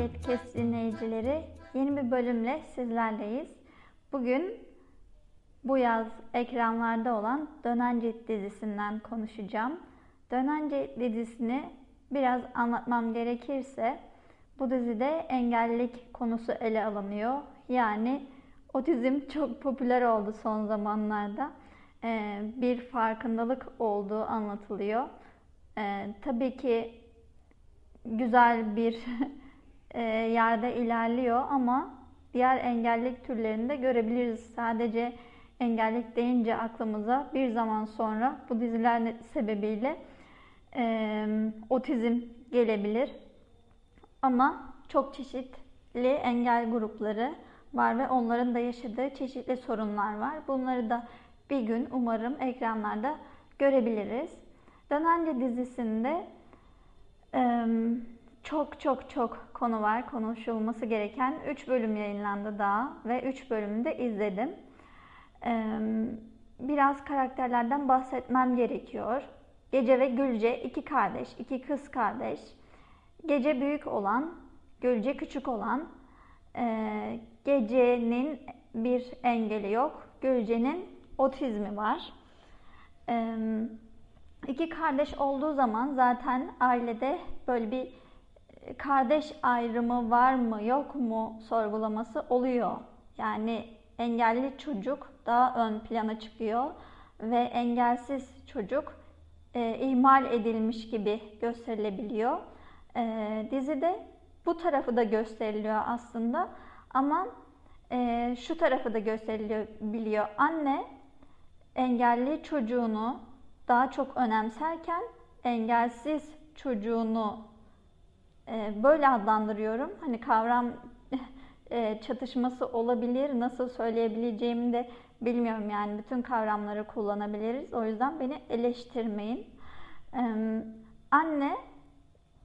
Kes dinleyicileri. Yeni bir bölümle sizlerleyiz. Bugün bu yaz ekranlarda olan Dönencet dizisinden konuşacağım. Dönencet dizisini biraz anlatmam gerekirse bu dizide engellilik konusu ele alınıyor. Yani otizm çok popüler oldu son zamanlarda. Ee, bir farkındalık olduğu anlatılıyor. Ee, tabii ki güzel bir yerde ilerliyor ama diğer engellilik türlerini de görebiliriz. Sadece engellik deyince aklımıza bir zaman sonra bu diziler sebebiyle e, otizm gelebilir. Ama çok çeşitli engel grupları var ve onların da yaşadığı çeşitli sorunlar var. Bunları da bir gün umarım ekranlarda görebiliriz. Dönence dizisinde ee, çok çok çok konu var konuşulması gereken. 3 bölüm yayınlandı daha ve 3 bölümü de izledim. Biraz karakterlerden bahsetmem gerekiyor. Gece ve Gülce iki kardeş, iki kız kardeş. Gece büyük olan, Gülce küçük olan. Gece'nin bir engeli yok. Gülce'nin otizmi var. Ee, İki kardeş olduğu zaman zaten ailede böyle bir kardeş ayrımı var mı yok mu sorgulaması oluyor. Yani engelli çocuk daha ön plana çıkıyor ve engelsiz çocuk e, ihmal edilmiş gibi gösterilebiliyor. E, dizide bu tarafı da gösteriliyor aslında ama e, şu tarafı da gösteriliyor. Anne engelli çocuğunu daha çok önemserken engelsiz çocuğunu böyle adlandırıyorum. Hani kavram e, çatışması olabilir. Nasıl söyleyebileceğimi de bilmiyorum yani bütün kavramları kullanabiliriz. O yüzden beni eleştirmeyin. E, anne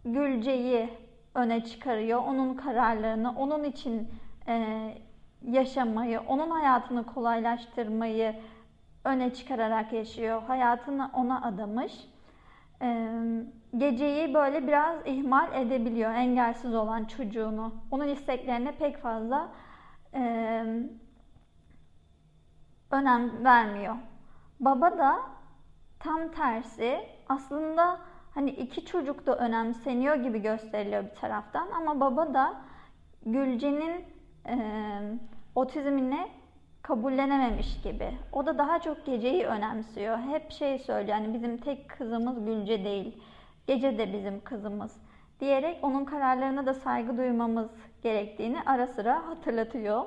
Gülce'yi öne çıkarıyor. Onun kararlarını, onun için e, yaşamayı, onun hayatını kolaylaştırmayı öne çıkararak yaşıyor. Hayatını ona adamış. Geceyi böyle biraz ihmal edebiliyor engelsiz olan çocuğunu. Onun isteklerine pek fazla e, önem vermiyor. Baba da tam tersi aslında hani iki çocuk da önemseniyor gibi gösteriliyor bir taraftan ama baba da Gülce'nin e, otizmine kabullenememiş gibi. O da daha çok geceyi önemsiyor. Hep şey söylüyor yani bizim tek kızımız Gülce değil. Gece de bizim kızımız diyerek onun kararlarına da saygı duymamız gerektiğini ara sıra hatırlatıyor.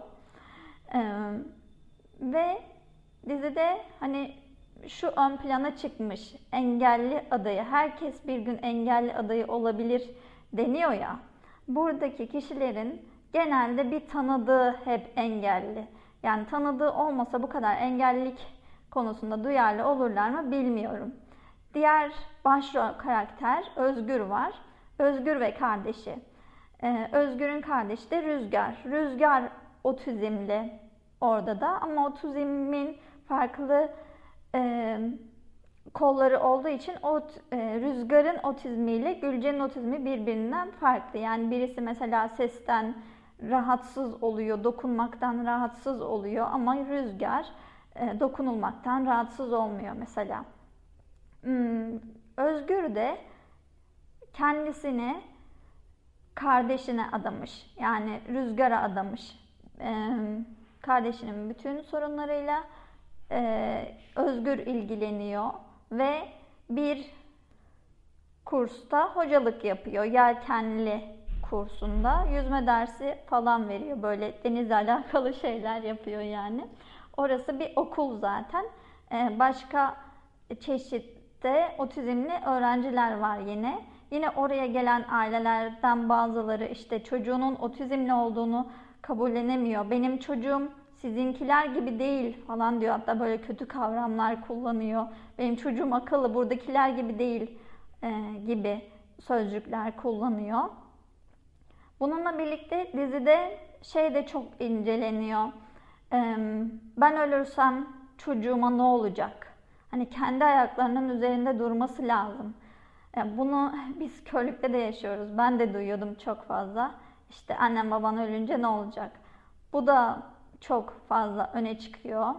Ee, ve dizide hani şu ön plana çıkmış engelli adayı. Herkes bir gün engelli adayı olabilir deniyor ya. Buradaki kişilerin genelde bir tanıdığı hep engelli. Yani tanıdığı olmasa bu kadar engellilik konusunda duyarlı olurlar mı bilmiyorum. Diğer başrol karakter Özgür var. Özgür ve kardeşi. Ee, Özgür'ün kardeşi de Rüzgar. Rüzgar otizmli orada da ama otizmin farklı e, kolları olduğu için o e, Rüzgar'ın otizmiyle Gülce'nin otizmi birbirinden farklı. Yani birisi mesela sesten rahatsız oluyor, dokunmaktan rahatsız oluyor ama rüzgar e, dokunulmaktan rahatsız olmuyor mesela. Hmm, Özgür de kendisini kardeşine adamış. Yani rüzgara adamış. E, kardeşinin bütün sorunlarıyla e, Özgür ilgileniyor ve bir kursta hocalık yapıyor. Yelkenli kursunda yüzme dersi falan veriyor. Böyle denizle alakalı şeyler yapıyor yani. Orası bir okul zaten. Ee, başka çeşitte otizmli öğrenciler var yine. yine oraya gelen ailelerden bazıları işte çocuğunun otizmli olduğunu kabullenemiyor. Benim çocuğum sizinkiler gibi değil falan diyor. Hatta böyle kötü kavramlar kullanıyor. Benim çocuğum akıllı, buradakiler gibi değil e, gibi sözcükler kullanıyor. Bununla birlikte dizide şey de çok inceleniyor. E, ben ölürsem çocuğuma ne olacak? Hani kendi ayaklarının üzerinde durması lazım. E, bunu biz körlükte de yaşıyoruz. Ben de duyuyordum çok fazla. İşte annem baban ölünce ne olacak? Bu da çok fazla öne çıkıyor.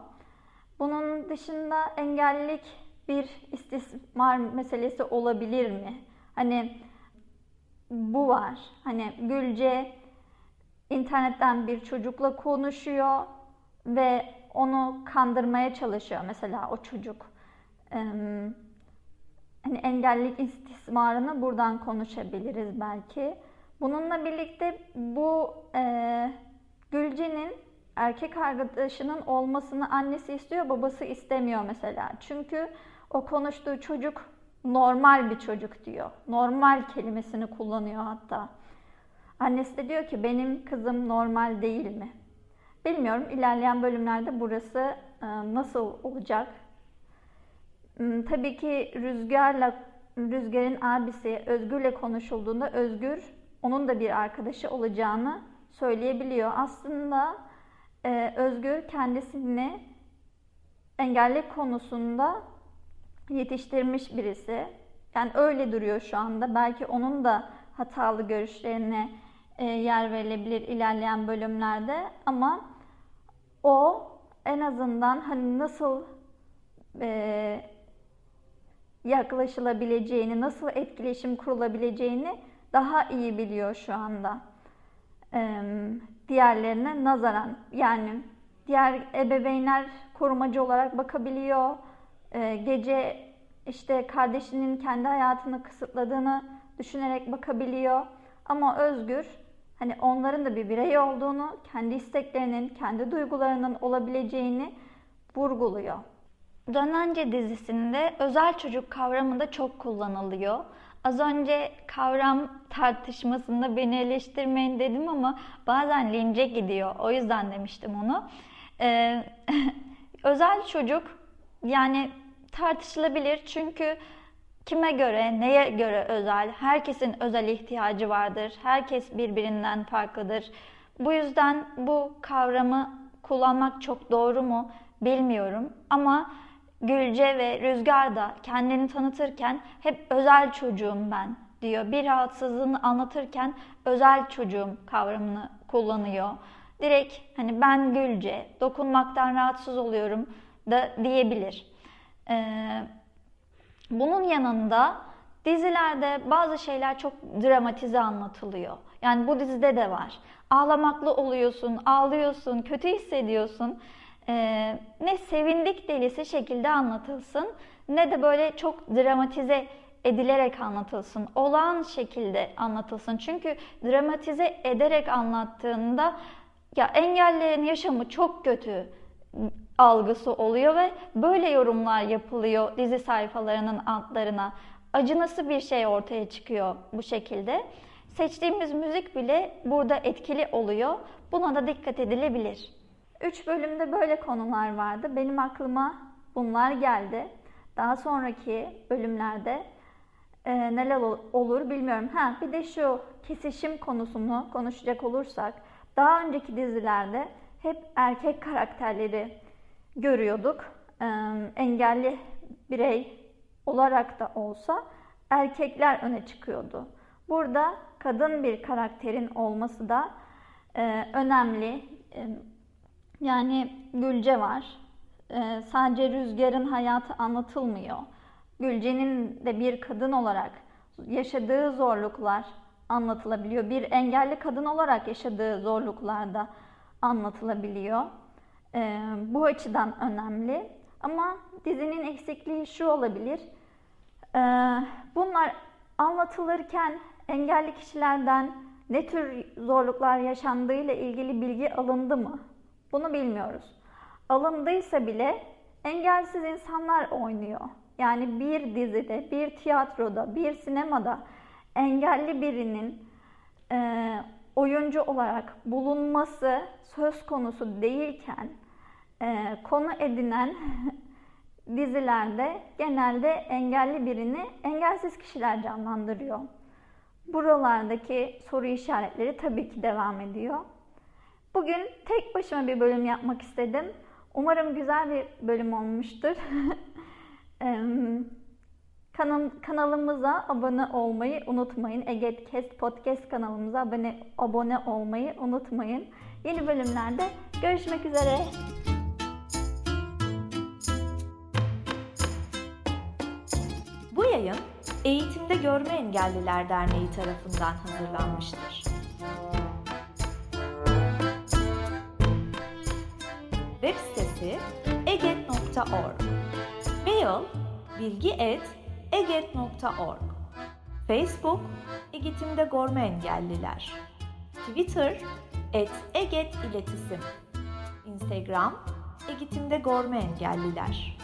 Bunun dışında engellilik bir istismar meselesi olabilir mi? Hani bu var. Hani Gülce internetten bir çocukla konuşuyor ve onu kandırmaya çalışıyor mesela o çocuk. Hani engellilik istismarını buradan konuşabiliriz belki. Bununla birlikte bu e, Gülce'nin erkek arkadaşının olmasını annesi istiyor, babası istemiyor mesela. Çünkü o konuştuğu çocuk normal bir çocuk diyor. Normal kelimesini kullanıyor hatta. Annesi de diyor ki benim kızım normal değil mi? Bilmiyorum ilerleyen bölümlerde burası e, nasıl olacak? Hmm, tabii ki Rüzgar'la Rüzgar'ın abisi Özgür'le konuşulduğunda Özgür onun da bir arkadaşı olacağını söyleyebiliyor. Aslında e, Özgür kendisini engelli konusunda yetiştirmiş birisi. Yani öyle duruyor şu anda. Belki onun da hatalı görüşlerine e, yer verilebilir ilerleyen bölümlerde ama o en azından hani nasıl e, yaklaşılabileceğini, nasıl etkileşim kurulabileceğini daha iyi biliyor şu anda. E, diğerlerine nazaran yani diğer ebeveynler korumacı olarak bakabiliyor. E, gece işte kardeşinin kendi hayatını kısıtladığını düşünerek bakabiliyor. Ama Özgür hani onların da bir birey olduğunu, kendi isteklerinin, kendi duygularının olabileceğini vurguluyor. Dönence dizisinde özel çocuk kavramı da çok kullanılıyor. Az önce kavram tartışmasında beni eleştirmeyin dedim ama bazen lince gidiyor. O yüzden demiştim onu. Ee, özel çocuk yani tartışılabilir çünkü kime göre, neye göre özel? Herkesin özel ihtiyacı vardır. Herkes birbirinden farklıdır. Bu yüzden bu kavramı kullanmak çok doğru mu bilmiyorum ama Gülce ve Rüzgar da kendini tanıtırken hep özel çocuğum ben diyor. Bir rahatsızlığını anlatırken özel çocuğum kavramını kullanıyor. Direkt hani ben Gülce, dokunmaktan rahatsız oluyorum da diyebilir. Ee, bunun yanında dizilerde bazı şeyler çok dramatize anlatılıyor. Yani bu dizide de var. Ağlamaklı oluyorsun, ağlıyorsun, kötü hissediyorsun e, ne sevindik delisi şekilde anlatılsın ne de böyle çok dramatize edilerek anlatılsın. Olağan şekilde anlatılsın. Çünkü dramatize ederek anlattığında ya engellerin yaşamı çok kötü algısı oluyor ve böyle yorumlar yapılıyor dizi sayfalarının altlarına. Acınası bir şey ortaya çıkıyor bu şekilde. Seçtiğimiz müzik bile burada etkili oluyor. Buna da dikkat edilebilir. Üç bölümde böyle konular vardı. Benim aklıma bunlar geldi. Daha sonraki bölümlerde e, neler olur bilmiyorum. Ha bir de şu kesişim konusunu konuşacak olursak daha önceki dizilerde hep erkek karakterleri görüyorduk. E, engelli birey olarak da olsa erkekler öne çıkıyordu. Burada kadın bir karakterin olması da e, önemli. E, yani Gülce var. Ee, sadece Rüzgar'ın hayatı anlatılmıyor. Gülce'nin de bir kadın olarak yaşadığı zorluklar anlatılabiliyor. Bir engelli kadın olarak yaşadığı zorluklar da anlatılabiliyor. Ee, bu açıdan önemli. Ama dizinin eksikliği şu olabilir. Ee, bunlar anlatılırken engelli kişilerden ne tür zorluklar yaşandığıyla ilgili bilgi alındı mı? Bunu bilmiyoruz. Alındıysa bile engelsiz insanlar oynuyor. Yani bir dizide, bir tiyatroda, bir sinemada engelli birinin e, oyuncu olarak bulunması söz konusu değilken e, konu edinen dizilerde genelde engelli birini engelsiz kişiler canlandırıyor. Buralardaki soru işaretleri tabii ki devam ediyor. Bugün tek başıma bir bölüm yapmak istedim. Umarım güzel bir bölüm olmuştur. Kanalımıza abone olmayı unutmayın. Egetkest Podcast kanalımıza abone, abone olmayı unutmayın. Yeni bölümlerde görüşmek üzere. Bu yayın Eğitimde Görme Engelliler Derneği tarafından hazırlanmıştır. Web sitesi eget.org Mail bilgi.eget.org Facebook Eğitimde Görme Engelliler. Twitter et Eget İletisim. Instagram Eğitimde Görme Engelliler